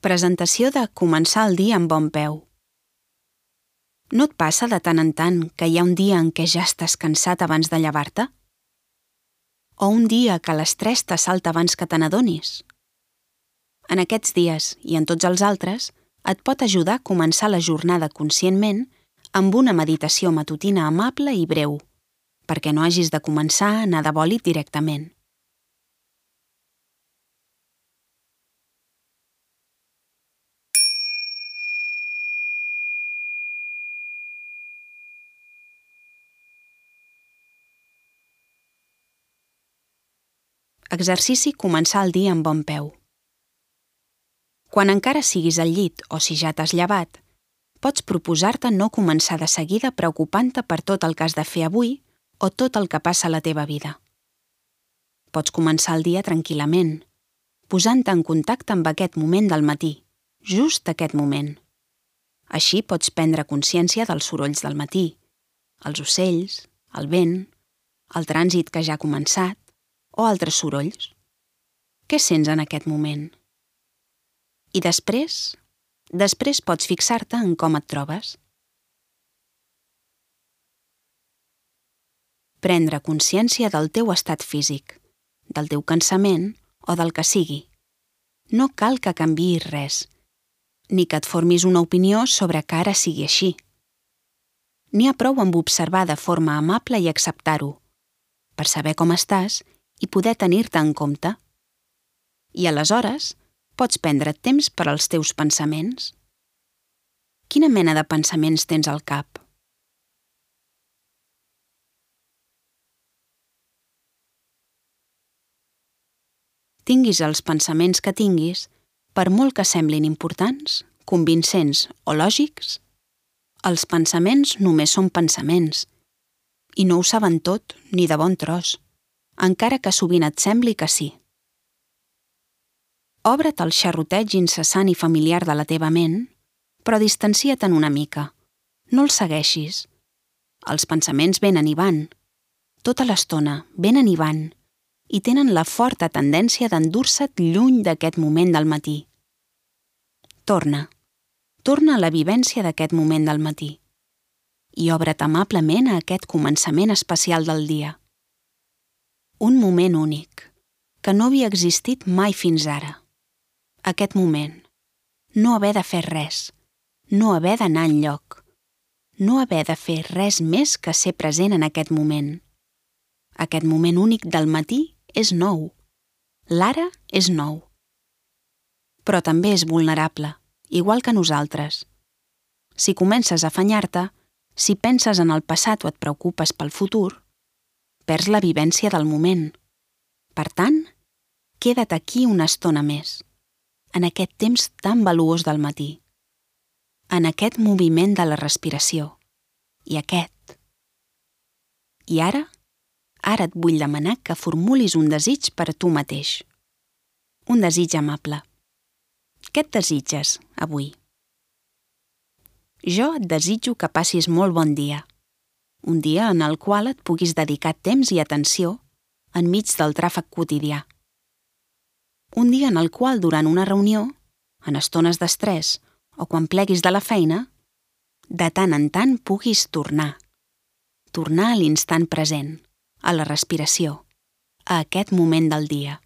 Presentació de començar el dia amb bon peu. No et passa de tant en tant que hi ha un dia en què ja estàs cansat abans de llevar-te? O un dia que l'estrès t'assalta abans que te n'adonis? En aquests dies, i en tots els altres, et pot ajudar a començar la jornada conscientment amb una meditació matutina amable i breu, perquè no hagis de començar a anar de bòlit directament. Exercici començar el dia amb bon peu. Quan encara siguis al llit o si ja t'has llevat, pots proposar-te no començar de seguida preocupant-te per tot el que has de fer avui o tot el que passa a la teva vida. Pots començar el dia tranquil·lament, posant-te en contacte amb aquest moment del matí, just aquest moment. Així pots prendre consciència dels sorolls del matí, els ocells, el vent, el trànsit que ja ha començat, o altres sorolls? Què sents en aquest moment? I després? Després pots fixar-te en com et trobes. Prendre consciència del teu estat físic, del teu cansament o del que sigui. No cal que canviïs res, ni que et formis una opinió sobre que ara sigui així. N'hi ha prou amb observar de forma amable i acceptar-ho, per saber com estàs i poder tenir-te en compte. I aleshores pots prendre temps per als teus pensaments. Quina mena de pensaments tens al cap? Tinguis els pensaments que tinguis, per molt que semblin importants, convincents o lògics, els pensaments només són pensaments i no ho saben tot ni de bon tros encara que sovint et sembli que sí. Obre't al xerroteig incessant i familiar de la teva ment, però distancia't una mica. No el segueixis. Els pensaments venen i van. Tota l'estona venen i van i tenen la forta tendència d'endur-se't lluny d'aquest moment del matí. Torna. Torna a la vivència d'aquest moment del matí i obre't amablement a aquest començament especial del dia un moment únic, que no havia existit mai fins ara. Aquest moment. No haver de fer res, no haver d'anar enlloc, no haver de fer res més que ser present en aquest moment. Aquest moment únic del matí és nou. L'ara és nou. Però també és vulnerable, igual que nosaltres. Si comences a afanyar-te, si penses en el passat o et preocupes pel futur, perds la vivència del moment. Per tant, queda't aquí una estona més, en aquest temps tan valuós del matí, en aquest moviment de la respiració, i aquest. I ara, ara et vull demanar que formulis un desig per a tu mateix. Un desig amable. Què et desitges avui? Jo et desitjo que passis molt bon dia un dia en el qual et puguis dedicar temps i atenció enmig del tràfic quotidià. Un dia en el qual, durant una reunió, en estones d'estrès o quan pleguis de la feina, de tant en tant puguis tornar. Tornar a l'instant present, a la respiració, a aquest moment del dia.